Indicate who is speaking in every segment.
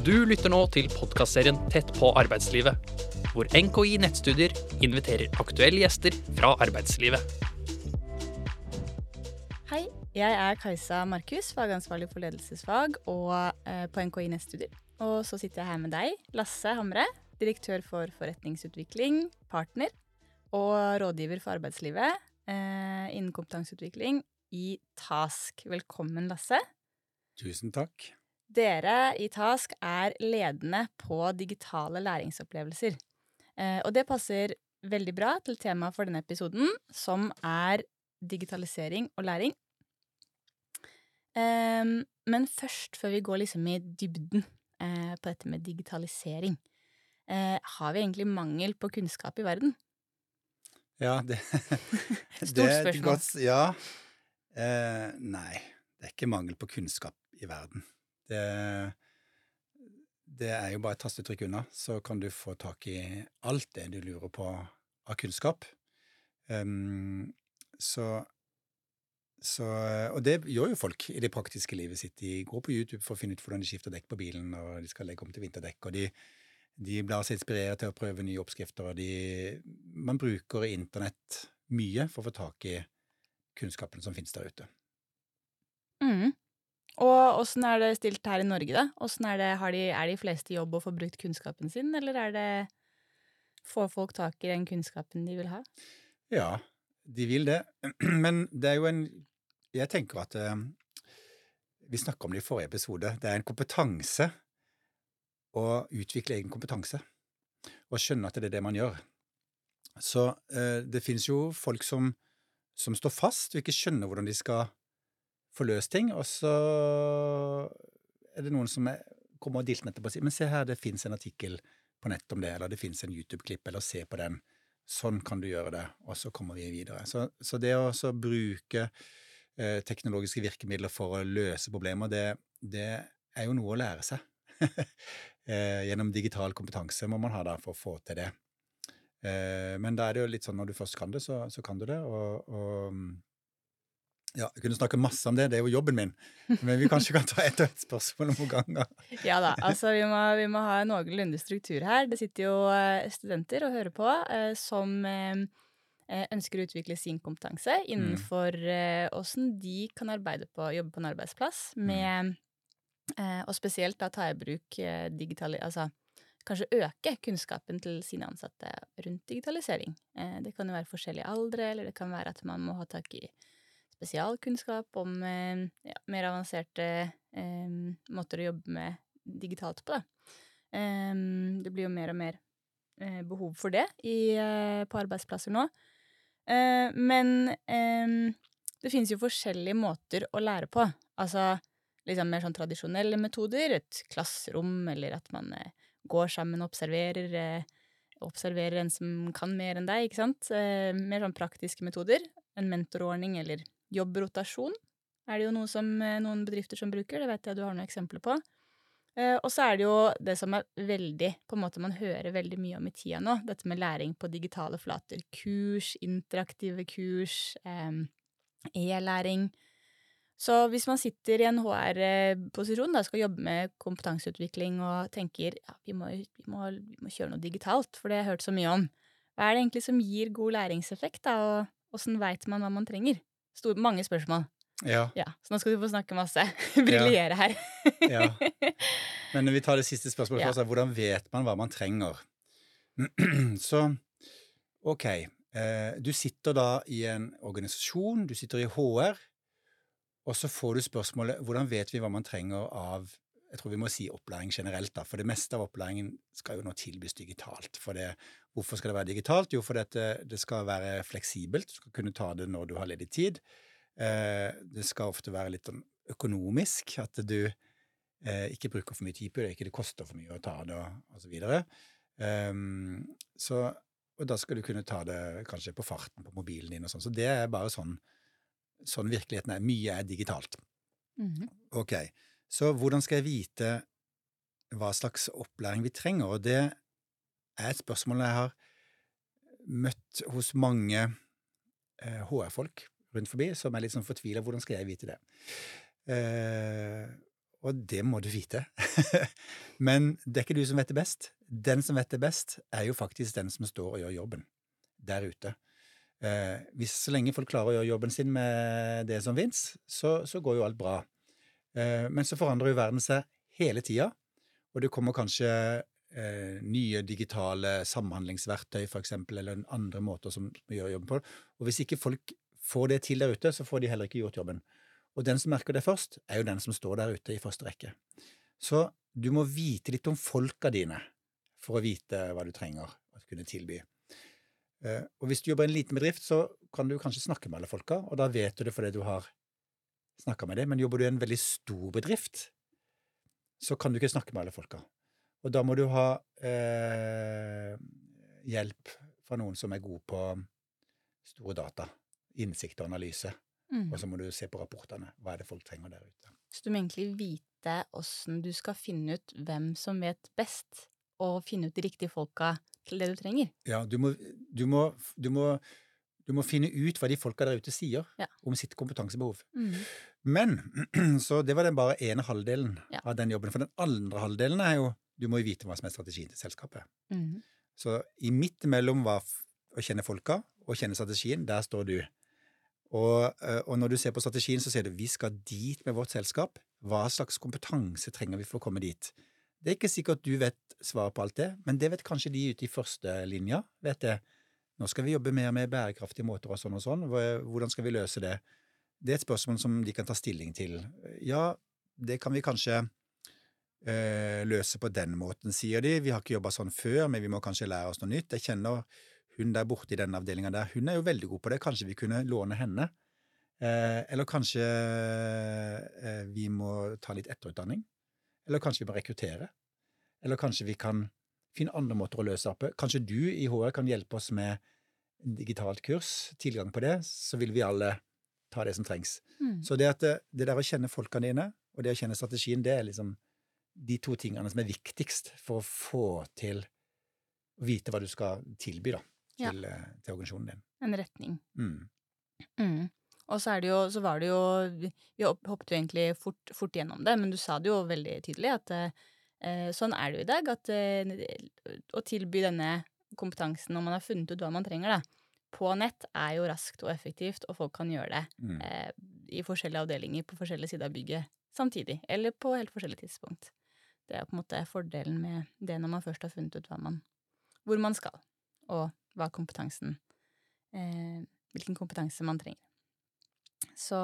Speaker 1: Du lytter nå til podkastserien Tett på arbeidslivet, hvor NKI Nettstudier inviterer aktuelle gjester fra arbeidslivet.
Speaker 2: Hei, jeg er Kajsa Markus, fagansvarlig for ledelsesfag og eh, på NKI Nettstudier. Og så sitter jeg her med deg, Lasse Hamre, direktør for forretningsutvikling, partner og rådgiver for arbeidslivet eh, innen kompetanseutvikling i Task. Velkommen, Lasse.
Speaker 3: Tusen takk.
Speaker 2: Dere i Task er ledende på digitale læringsopplevelser. Eh, og det passer veldig bra til temaet for denne episoden, som er digitalisering og læring. Eh, men først, før vi går liksom i dybden eh, på dette med digitalisering, eh, har vi egentlig mangel på kunnskap i verden?
Speaker 3: Ja, det,
Speaker 2: Stort
Speaker 3: det
Speaker 2: spørsmål.
Speaker 3: Godt, ja. Eh, nei, det er ikke mangel på kunnskap i verden. Det, det er jo bare et tastetrykk unna, så kan du få tak i alt det du lurer på av kunnskap. Um, så, så Og det gjør jo folk i det praktiske livet sitt. De går på YouTube for å finne ut hvordan de skifter dekk på bilen, og de skal legge om til vinterdekk. og de de lar seg inspirere til å prøve nye oppskrifter, og de, man bruker internett mye for å få tak i kunnskapen som finnes der ute.
Speaker 2: Mm. Og åssen er det stilt her i Norge, da? Er det, de, er de fleste i jobb og får brukt kunnskapen sin, eller er det Får folk tak i den kunnskapen de vil ha?
Speaker 3: Ja, de vil det, men det er jo en Jeg tenker at eh, Vi snakka om det i forrige episode. Det er en kompetanse å utvikle egen kompetanse, og skjønne at det er det man gjør. Så eh, det finnes jo folk som, som står fast og ikke skjønner hvordan de skal få løst ting, og så er det noen som er, kommer og dilter etterpå og sier men se her, det fins en artikkel på nett om det, eller det fins en YouTube-klipp, eller se på den. Sånn kan du gjøre det, og så kommer vi videre. Så, så det å så bruke eh, teknologiske virkemidler for å løse problemer, det, det er jo noe å lære seg. eh, gjennom digital kompetanse må man ha da for å få til det. Eh, men da er det jo litt sånn når du først kan det, så, så kan du det. Og, og ja, jeg kunne snakke masse om det, det er jo jobben min. Men vi kanskje kan ta ett og ett spørsmål om gangen.
Speaker 2: Ja da, altså vi må, vi må ha noenlunde struktur her. Det sitter jo eh, studenter og hører på eh, som eh, ønsker å utvikle sin kompetanse innenfor åssen de kan arbeide på, jobbe på en arbeidsplass med eh, Og spesielt da ta i bruk digitali... Altså kanskje øke kunnskapen til sine ansatte rundt digitalisering. Eh, det kan jo være forskjellige aldre, eller det kan være at man må ha tak i spesialkunnskap om eh, ja, mer avanserte eh, måter å jobbe med digitalt på, da. Eh, det blir jo mer og mer eh, behov for det i, på arbeidsplasser nå. Men det finnes jo forskjellige måter å lære på. Altså liksom mer sånn tradisjonelle metoder, et klasserom, eller at man går sammen og observerer observerer en som kan mer enn deg, ikke sant. Mer sånn praktiske metoder. En mentorordning eller jobbrotasjon er det jo noe som, eh, noen bedrifter som bruker, det vet jeg du har noen eksempler på. Eh, og så er det jo det som er veldig, på en måte man hører veldig mye om i tida nå, dette med læring på digitale flater. Kurs, interaktive kurs, e-læring. Så hvis man sitter i en HR-posisjon og skal jobbe med kompetanseutvikling og tenker ja, vi må, vi, må, vi må kjøre noe digitalt, for det har jeg hørt så mye om, hva er det egentlig som gir god læringseffekt, da, og åssen veit man hva man trenger? Stor, mange spørsmål.
Speaker 3: Ja,
Speaker 2: Ja, så nå skal du få snakke masse. Briljere her.
Speaker 3: ja. Men vi tar det siste spørsmålet først. Ja. Hvordan vet man hva man trenger? Så ok, eh, du sitter da i en organisasjon, du sitter i HR, og så får du spørsmålet hvordan vet vi hva man trenger av jeg tror vi må si opplæring generelt, da, for det meste av opplæringen skal jo nå tilbys digitalt. For det, hvorfor skal det være digitalt? Jo, fordi at det, det skal være fleksibelt. Du skal kunne ta det når du har ledig tid. Eh, det skal ofte være litt sånn økonomisk, at du eh, ikke bruker for mye tid på det, ikke det koster for mye å ta det, og, så videre. Ehm, så, og da skal du kunne ta det kanskje på farten på mobilen din og sånn. Så det er bare sånn, sånn virkeligheten er. Mye er digitalt.
Speaker 2: Mhm.
Speaker 3: Ok, så hvordan skal jeg vite hva slags opplæring vi trenger? Og det er et spørsmål jeg har møtt hos mange eh, HR-folk rundt forbi, som er litt sånn fortvila. Hvordan skal jeg vite det? Eh, og det må du vite. Men det er ikke du som vet det best. Den som vet det best, er jo faktisk den som står og gjør jobben der ute. Eh, hvis Så lenge folk klarer å gjøre jobben sin med det som fins, så, så, går jo alt bra. Eh, men så forandrer jo verden seg hele tida, og det kommer kanskje eh, nye digitale samhandlingsverktøy, eksempel, eller andre måter som gjør jobben på. Og hvis ikke folk får det til der ute, så får de heller ikke gjort jobben. Og den som merker det først, er jo den som står der ute i første rekke. Så du må vite litt om folka dine for å vite hva du trenger å kunne tilby. Eh, og hvis du jobber i en liten bedrift, så kan du kanskje snakke med alle folka, og da vet du det fordi du har snakka med dem. Men jobber du i en veldig stor bedrift, så kan du ikke snakke med alle folka. Og da må du ha eh, hjelp fra noen som er god på store data, innsikt og analyse. Mm. Og så må du se på rapportene. Hva er det folk trenger der ute?
Speaker 2: Så du må egentlig vite åssen du skal finne ut hvem som vet best, og finne ut de riktige folka til det du trenger.
Speaker 3: Ja, du må, du må, du må, du må finne ut hva de folka der ute sier ja. om sitt kompetansebehov. Mm. Men Så det var den bare ene halvdelen ja. av den jobben. For den andre halvdelen er jo Du må jo vite hva som er strategien til selskapet. Mm. Så i midt mellom hva, å kjenne folka og kjenne strategien, der står du. Og, eh, og, når du ser på strategien, så ser du vi skal dit med vårt selskap. Hva slags kompetanse trenger vi for å komme dit? Det er ikke sikkert du vet svaret på alt det, men det vet kanskje de ute i førstelinja. vet det. Nå skal vi jobbe mer med bærekraftige måter og sånn og sånn. Hvordan skal vi løse det? Det er et spørsmål som de kan ta stilling til. Ja, det kan vi kanskje løse på den måten, sier de. Vi har ikke jobba sånn før, men vi må kanskje lære oss noe nytt. Jeg kjenner hun der borte i denne avdelinga der. Hun er jo veldig god på det. Kanskje vi kunne låne henne? Eh, eller kanskje eh, vi må ta litt etterutdanning? Eller kanskje vi må rekruttere? Eller kanskje vi kan finne andre måter å løse opp Kanskje du i HR kan hjelpe oss med digitalt kurs, tilgang på det, så vil vi alle ta det som trengs. Mm. Så det, at det, det, der å kjenne folkene dine, og det å kjenne strategien, det er liksom de to tingene som er viktigst for å få til å vite hva du skal tilby da, til, ja. Eh, til organisasjonen din.
Speaker 2: En retning. Mm. Mm. Og så, er det jo, så var det jo Vi hoppet jo egentlig fort, fort, gjennom det, men du sa det jo veldig tydelig at eh, sånn er det jo i dag. At eh, å tilby denne kompetansen når man har funnet ut hva man trenger, da, på nett er jo raskt og effektivt, og folk kan gjøre det mm. eh, i forskjellige avdelinger på forskjellige sider av bygget samtidig, eller på helt forskjellige tidspunkt. Det er på en måte fordelen med det når man først har funnet ut man, hvor man skal, og hva kompetansen eh, Hvilken kompetanse man trenger. Så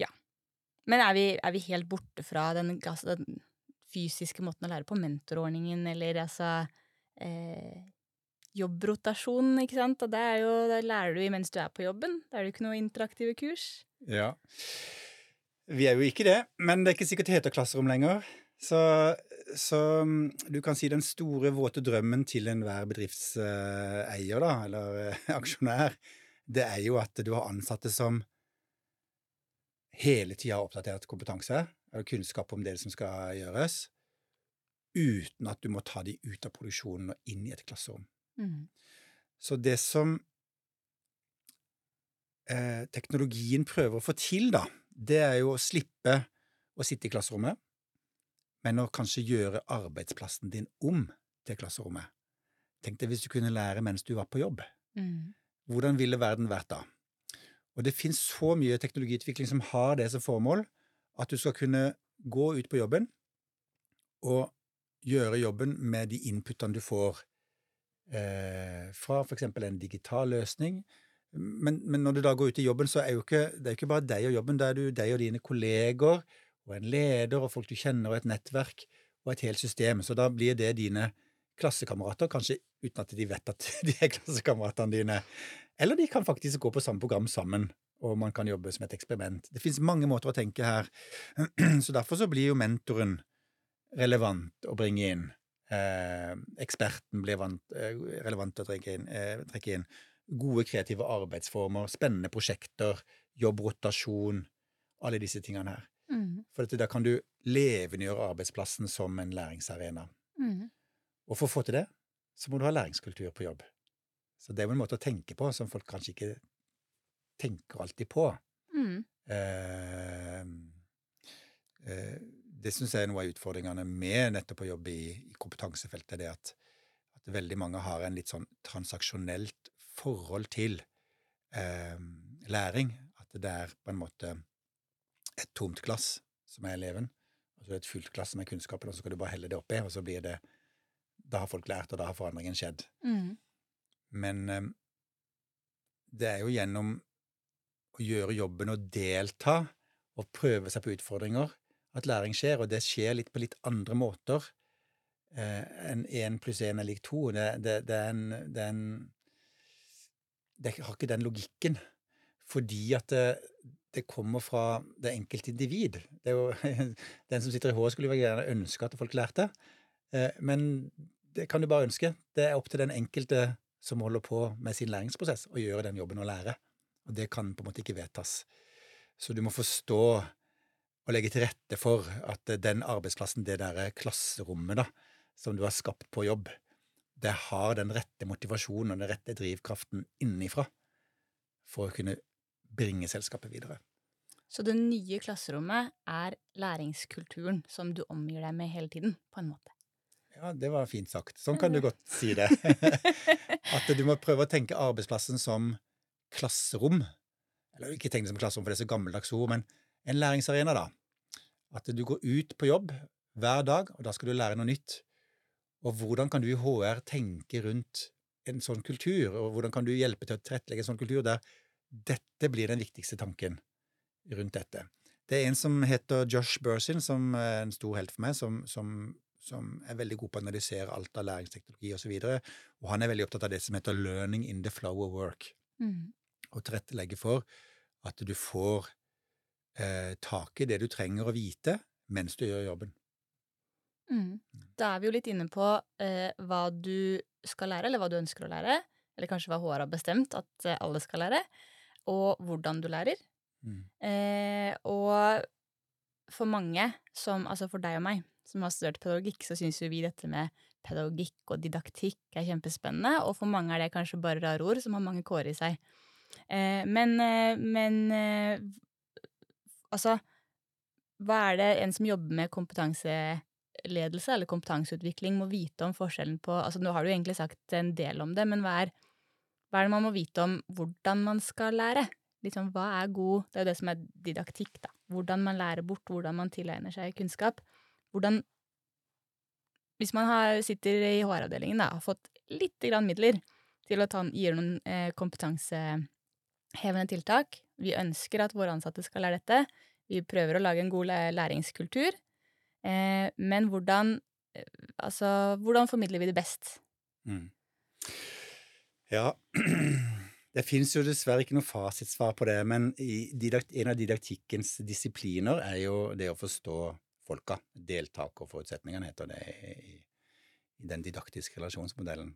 Speaker 2: ja. Men er vi, er vi helt borte fra den, den, fysiske måten å lære på, mentorordningen, eller altså eh, Jobbrotasjon, ikke sant, og det er jo, da lærer du mens du er på jobben. Da er det jo ikke noe interaktive kurs.
Speaker 3: Ja. Vi er jo ikke det, men det er ikke sikkert det heter klasserom lenger. Så, så, du kan si den store, våte drømmen til enhver bedriftseier, da, eller eh, aksjonær, det er jo at du har ansatte som hele tida har oppdatert kompetanse eller kunnskap om det som skal gjøres, uten at du må ta de ut av produksjonen og inn i et klasserom. Mm. Så det som eh, teknologien prøver å få til, da, det er jo å slippe å sitte i klasserommet, men å kanskje gjøre arbeidsplassen din om til klasserommet. Tenk deg hvis du kunne lære mens du var på jobb. Mm. Hvordan ville verden vært da? Og det finnes så mye teknologiutvikling som har det som formål, at du skal kunne gå ut på jobben og gjøre jobben med de inputene du får eh, fra eksempel en digital løsning. Men, men, når du da går ut i jobben, så er jo ikke, det er jo ikke bare deg og jobben, det er du deg og dine kolleger og en leder og folk du kjenner og et nettverk og et helt system. Så da blir det dine klassekamerater, kanskje uten at de vet at de er klassekameratene dine. Eller de kan faktisk gå på samme program sammen, og man kan jobbe som et eksperiment. Det finnes mange måter å tenke her, så derfor så blir jo mentoren relevant å bringe inn. Eh, eksperten blir eh, relevant å trekke inn, eh, trekke inn. Gode kreative arbeidsformer, spennende prosjekter, jobbrotasjon, alle disse tingene her. Mm. For da kan du levendegjøre arbeidsplassen som en læringsarena. Mm. Og for å få til det, så må du ha læringskultur på jobb. Så det er jo en måte å tenke på som folk kanskje ikke tenker alltid på. Mm. Eh, eh, det syns jeg er noe av utfordringene med nettopp å jobbe i, i kompetansefeltet. det at, at, veldig mange har en litt sånn transaksjonelt forhold til eh, læring. At det er på en måte et tomt glass som er eleven, og så er det et fullt glass som er kunnskapen, og så skal du bare helle det oppi, og så blir det Da har folk lært, og da har forandringen skjedd.
Speaker 2: Mm.
Speaker 3: Men eh, det er jo gjennom å gjøre jobben og delta og prøve seg på utfordringer at læring skjer, og det skjer litt på litt andre måter eh, enn én pluss én er lik to. Det, det, det, er en, det, er en Det har ikke den logikken, fordi at det, det kommer fra det enkelte individ. Det jo, Den som sitter i håret, skulle jo gjerne ønske at folk lærte, eh, men det kan du bare ønske. Det er opp til den enkelte som holder på med sin læringsprosess, å gjøre den jobben og lære. Og det kan på en måte ikke vedtas. Så du må forstå og legge til rette for at den arbeidsplassen, det derre klasserommet da, som du har skapt på jobb, det har den rette motivasjonen og den rette drivkraften innenfra for å kunne bringe selskapet videre.
Speaker 2: Så det nye klasserommet er læringskulturen som du omgir deg med hele tiden, på en måte?
Speaker 3: Ja, det var fint sagt. Sånn kan du godt si det. At du må prøve å tenke arbeidsplassen som klasserom. Eller ikke tenke det som klasserom, for det er så gammeldags ord, men en læringsarena, da. At du går ut på jobb hver dag, og da skal du lære noe nytt. Og hvordan kan du i HR tenke rundt en sånn kultur, og hvordan kan du hjelpe til å tilrettelegge en sånn kultur der dette blir den viktigste tanken rundt dette? Det er en som heter Josh Bursin, som er en stor helt for meg, som, som, som er veldig god på å analysere alt av læringsteknologi osv. Og, så og han er veldig opptatt av det som heter 'learning in the flow of work'.
Speaker 2: Mm.
Speaker 3: Og tilrettelegge for at du får eh, tak i det du trenger å vite mens du gjør jobben.
Speaker 2: Mm. Da er vi jo litt inne på eh, hva du skal lære, eller hva du ønsker å lære. Eller kanskje hva HR har bestemt at eh, alle skal lære. Og hvordan du lærer.
Speaker 3: Mm.
Speaker 2: Eh, og for mange, som, altså for deg og meg, som har studert pedagogikk, så syns jo vi dette med pedagogikk og didaktikk er kjempespennende. Og for mange er det kanskje bare rare ord som har mange kårer i seg. Eh, men, eh, men eh, Altså, hva er det en som jobber med kompetanseledelse eller kompetanseutvikling, må vite om forskjellen på Altså, nå har du egentlig sagt en del om det, men hva er, hva er det man må vite om hvordan man skal lære? Liksom, hva er god Det er jo det som er didaktikk, da. Hvordan man lærer bort, hvordan man tilegner seg kunnskap. Hvordan Hvis man har, sitter i HR-avdelingen, da, har fått litt grann midler til å ta, gjøre noen eh, kompetansehevende tiltak, vi ønsker at våre ansatte skal lære dette. Vi prøver å lage en god læringskultur. Eh, men hvordan Altså, hvordan formidler vi det best?
Speaker 3: Mm. Ja Det fins jo dessverre ikke noe fasitsvar på det, men en av didaktikkens disipliner er jo det å forstå folka. Deltakerforutsetningene heter det i den didaktiske relasjonsmodellen.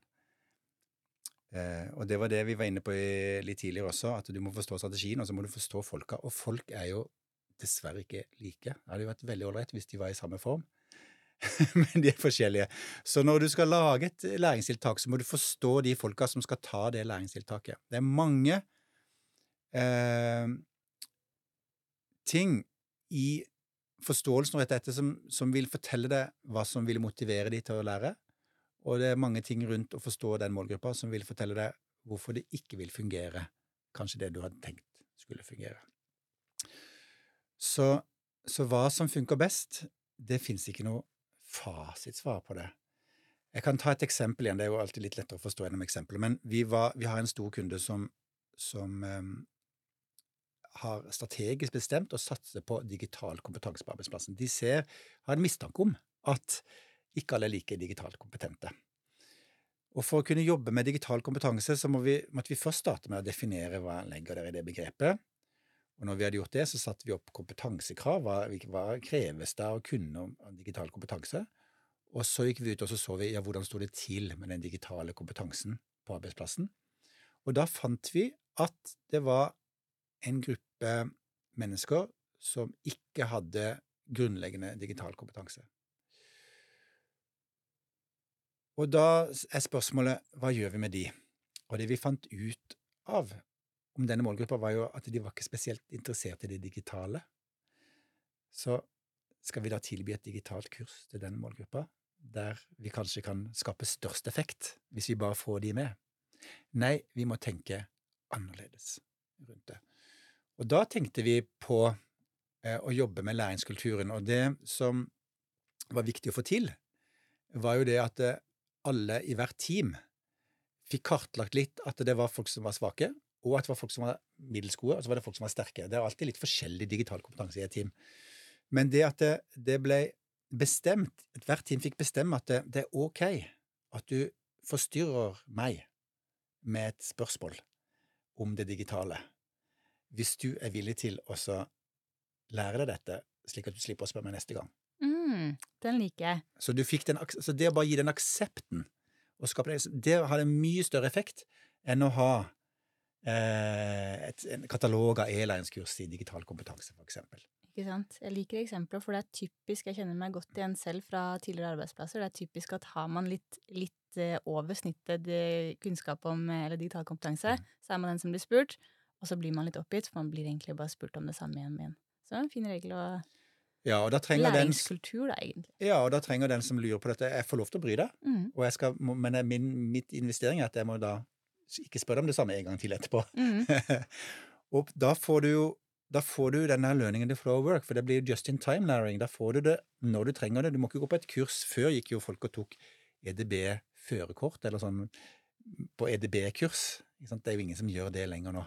Speaker 3: Eh, og det var det vi var inne på litt tidligere også, at du må forstå strategien, og så må du forstå folka. Og folk er jo dessverre ikke like. Det hadde jo vært veldig ålreit hvis de var i samme form, men de er forskjellige. Så når du skal lage et læringstiltak, så må du forstå de folka som skal ta det læringstiltaket. Det er mange eh, ting i forståelsen av dette som, som vil fortelle deg hva som vil motivere de til å lære, og det er mange ting rundt å forstå den målgruppa som vil fortelle deg hvorfor det ikke vil fungere, kanskje det du hadde tenkt skulle fungere. Så, så hva som funker best, det fins ikke noe fasitsvar på det. Jeg kan ta et eksempel igjen, det er jo alltid litt lettere å forstå gjennom eksempler, men vi, var, vi, har en stor kunde som, som um, har strategisk bestemt å satse på digital kompetanse på arbeidsplassen. De ser, har en mistanke om at ikke alle er like digitalt kompetente. Og for å kunne jobbe med digital kompetanse, så må vi, måtte vi først starte med å definere hva legger dere i det begrepet. Og når vi hadde gjort det, så satte vi opp kompetansekrav. Hva, hva kreves det å kunne om digital kompetanse? Og så gikk vi ut og så så vi ja, hvordan sto det til med den digitale kompetansen på arbeidsplassen. Og da fant vi at det var en gruppe mennesker som ikke hadde grunnleggende digital kompetanse. Og da er spørsmålet hva gjør vi med de? Og det vi fant ut av om denne målgruppa, var jo at de var ikke spesielt interessert i det digitale. Så skal vi da tilby et digitalt kurs til den målgruppa, der vi kanskje kan skape størst effekt hvis vi bare får de med? Nei, vi må tenke annerledes rundt det. Og da tenkte vi på eh, å jobbe med læringskulturen, og det som var viktig å få til, var jo det at eh, alle i hvert team fikk kartlagt litt at det var folk som var svake, og at det var folk som var middels gode, og så var det folk som var sterke. Det er alltid litt forskjellig digital kompetanse i et team. Men det at det, det ble bestemt, hvert team fikk bestemme at det, det, er ok at du forstyrrer meg med et spørsmål om det digitale, hvis du er villig til å lære deg dette, slik at du slipper å spørre meg neste gang.
Speaker 2: Mm, den liker jeg.
Speaker 3: Så, den, så, det å bare gi den aksepten og skape det, det hadde mye større effekt enn å ha et, en katalog av e-læringskurs i digital kompetanse, eksempel.
Speaker 2: Ikke sant. Jeg liker eksempler, for det er typisk, jeg kjenner meg godt igjen selv fra tidligere arbeidsplasser, det er typisk at har man litt, litt uh, over snittet kunnskap om eh, eller digital kompetanse, mm. så er man den som blir spurt, og så blir man litt oppgitt, for man blir egentlig bare spurt om det samme igjen og igjen. Så det er en fin regel å
Speaker 3: ja, og da trenger
Speaker 2: Læringskultur, da, egentlig.
Speaker 3: Ja, og da trenger den som lurer på dette Jeg får lov til å bry deg, mm. og jeg skal, men min mitt investering er at jeg må da ikke spør om det samme en gang til etterpå. Mm. og da får du jo da får du denne learning in the flow of work, for det blir just in time læring. Da får du det når du trenger det. Du må ikke gå på et kurs. Før gikk jo folk og tok EDB førerkort, eller sånn på EDB-kurs. Det er jo ingen som gjør det lenger nå.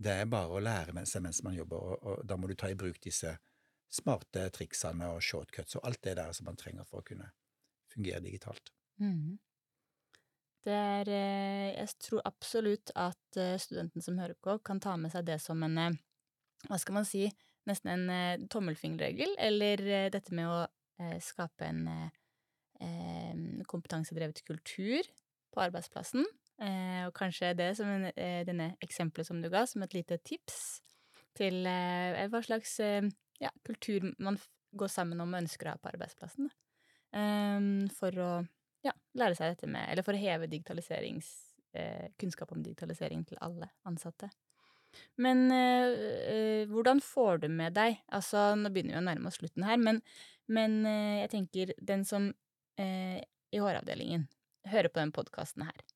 Speaker 3: Det er bare å lære seg mens man jobber, og, og, da må du ta i bruk disse smarte triksene og shortcuts og alt det der som man trenger for å kunne fungere digitalt. Mm.
Speaker 2: Det eh, Jeg tror absolutt at eh, studenten som hører på, kan ta med seg det som en eh, hva skal man si, nesten en tommelfingerregel, eller dette med å skape en kompetansedrevet kultur på arbeidsplassen. Og kanskje det som en, denne eksempelet som du ga, som et lite tips til hva slags ja, kultur man går sammen om og ønsker å ha på arbeidsplassen. for å ja, lære seg dette med Eller for å heve digitaliserings kunnskap om digitalisering til alle ansatte. Men eh, hvordan får du med deg Altså, nå begynner vi å nærme oss slutten her, men, men eh, jeg tenker den som øh, i HR-avdelingen hører på den podkasten her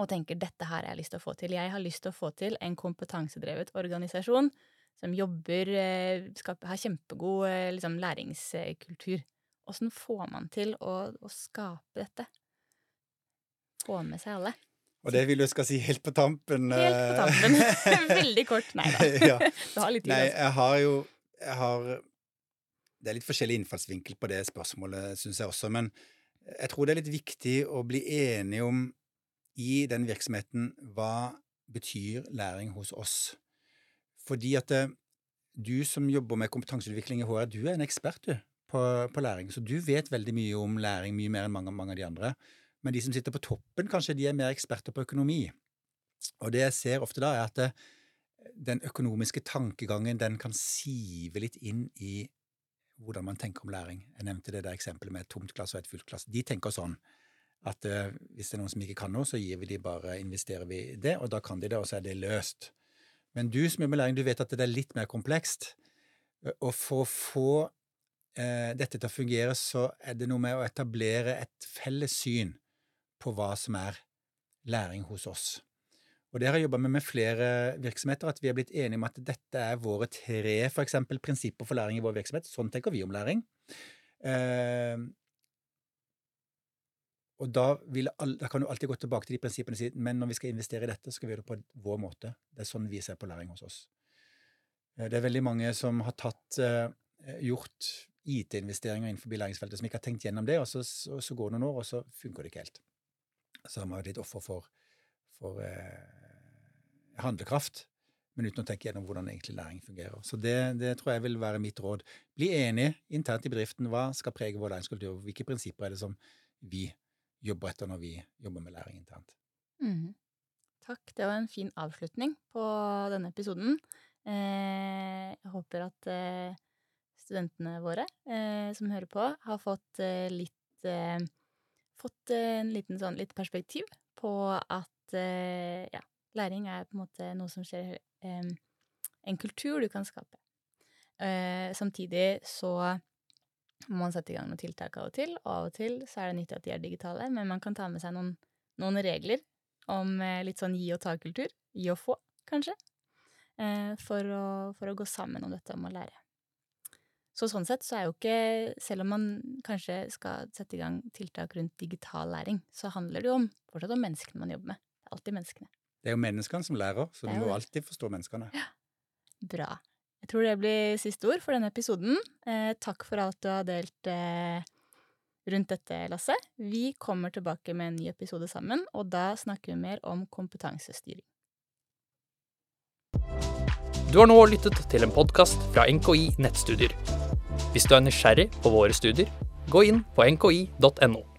Speaker 2: og tenker 'dette her har jeg lyst til å få til'. Jeg har lyst til å få til en kompetansedrevet organisasjon som jobber skal, Har kjempegod liksom, læringskultur. Åssen får man til å, å skape dette? Få med seg alle?
Speaker 3: Og det vil du skal si helt på tampen.
Speaker 2: Helt på eh, tampen. Veldig kort. Nei da. ja. Du har litt tid.
Speaker 3: Nei, altså. jeg har jo jeg har, Det er litt forskjellig innfallsvinkel på det spørsmålet, syns jeg også. Men jeg tror det er litt viktig å bli enige om i den virksomheten hva betyr læring hos oss. Fordi at det, eh, du som jobber med kompetanseutvikling i HR, du er en ekspert du, på, på læring. Så du vet veldig mye om læring, mye mer enn mange, mange av de andre. Men de som sitter på toppen, kanskje de er mer eksperter på økonomi. Og det jeg ser ofte da, er at det, eh, den økonomiske tankegangen den kan sive litt inn i hvordan man tenker om læring. Jeg nevnte det der eksempelet med et tomt glass og et fullt glass. De tenker sånn at uh, hvis det er noen som ikke kan noe, så gir vi de bare, investerer vi det, og da kan de det, og så er det løst. Men du som jobber med læring, du vet at det er litt mer komplekst. Og for å få dette til å fungere, så er det noe med å etablere et felles syn på hva som er læring hos oss. Og Det har jeg jobba med med flere virksomheter, at vi har blitt enige om at dette er våre tre for eksempel, prinsipper for læring i vår virksomhet. Sånn tenker vi om læring. Eh, og da, alle, da, kan du alltid gå tilbake til de prinsippene og si men når vi skal investere i dette, skal vi gjøre det på vår måte. Det er sånn vi ser på læring hos oss. Eh, det er veldig mange som har tatt, eh, gjort IT-investeringer innenfor læringsfeltet som ikke har tenkt gjennom det, og så, så, så går det noen år, og så funker det ikke helt så har man vært litt offer for, for eh, handlekraft, men uten å tenke gjennom hvordan egentlig læring fungerer. Så det, det, tror jeg vil være mitt råd. Bli enig internt i bedriften. Hva skal prege vår læringskultur? Hvilke prinsipper er det som vi jobber etter når vi jobber med læring internt?
Speaker 2: Mm. Takk. Det var en fin avslutning på denne episoden. Eh, jeg håper at eh, studentene våre eh, som hører på, har fått eh, litt eh, fått en liten sånn litt perspektiv på at ja, læring er på en måte noe som skjer En kultur du kan skape. Samtidig så må man sette i gang noen tiltak av og til, og av og til så er det nyttig at de er digitale, men man kan ta med seg noen, noen regler om litt sånn gi og ta-kultur. Gi og få, kanskje. For, å, for å gå sammen om dette om å lære. Så sånn sett så er jo ikke Selv om man kanskje skal sette i gang tiltak rundt digital læring, så handler det jo om, fortsatt om menneskene man jobber med. Det er alltid menneskene.
Speaker 3: Det er jo menneskene som lærer, så du må
Speaker 2: det.
Speaker 3: alltid forstå menneskene.
Speaker 2: Bra. Jeg tror det blir siste ord for denne episoden. Eh, takk for alt du har delt eh, rundt dette, Lasse. Vi kommer tilbake med en ny episode sammen, og da snakker vi mer om kompetansestyring.
Speaker 1: Du har nå lyttet til en podkast fra NKI Nettstudier. Hvis du er nysgjerrig på våre studier, gå inn på nki.no.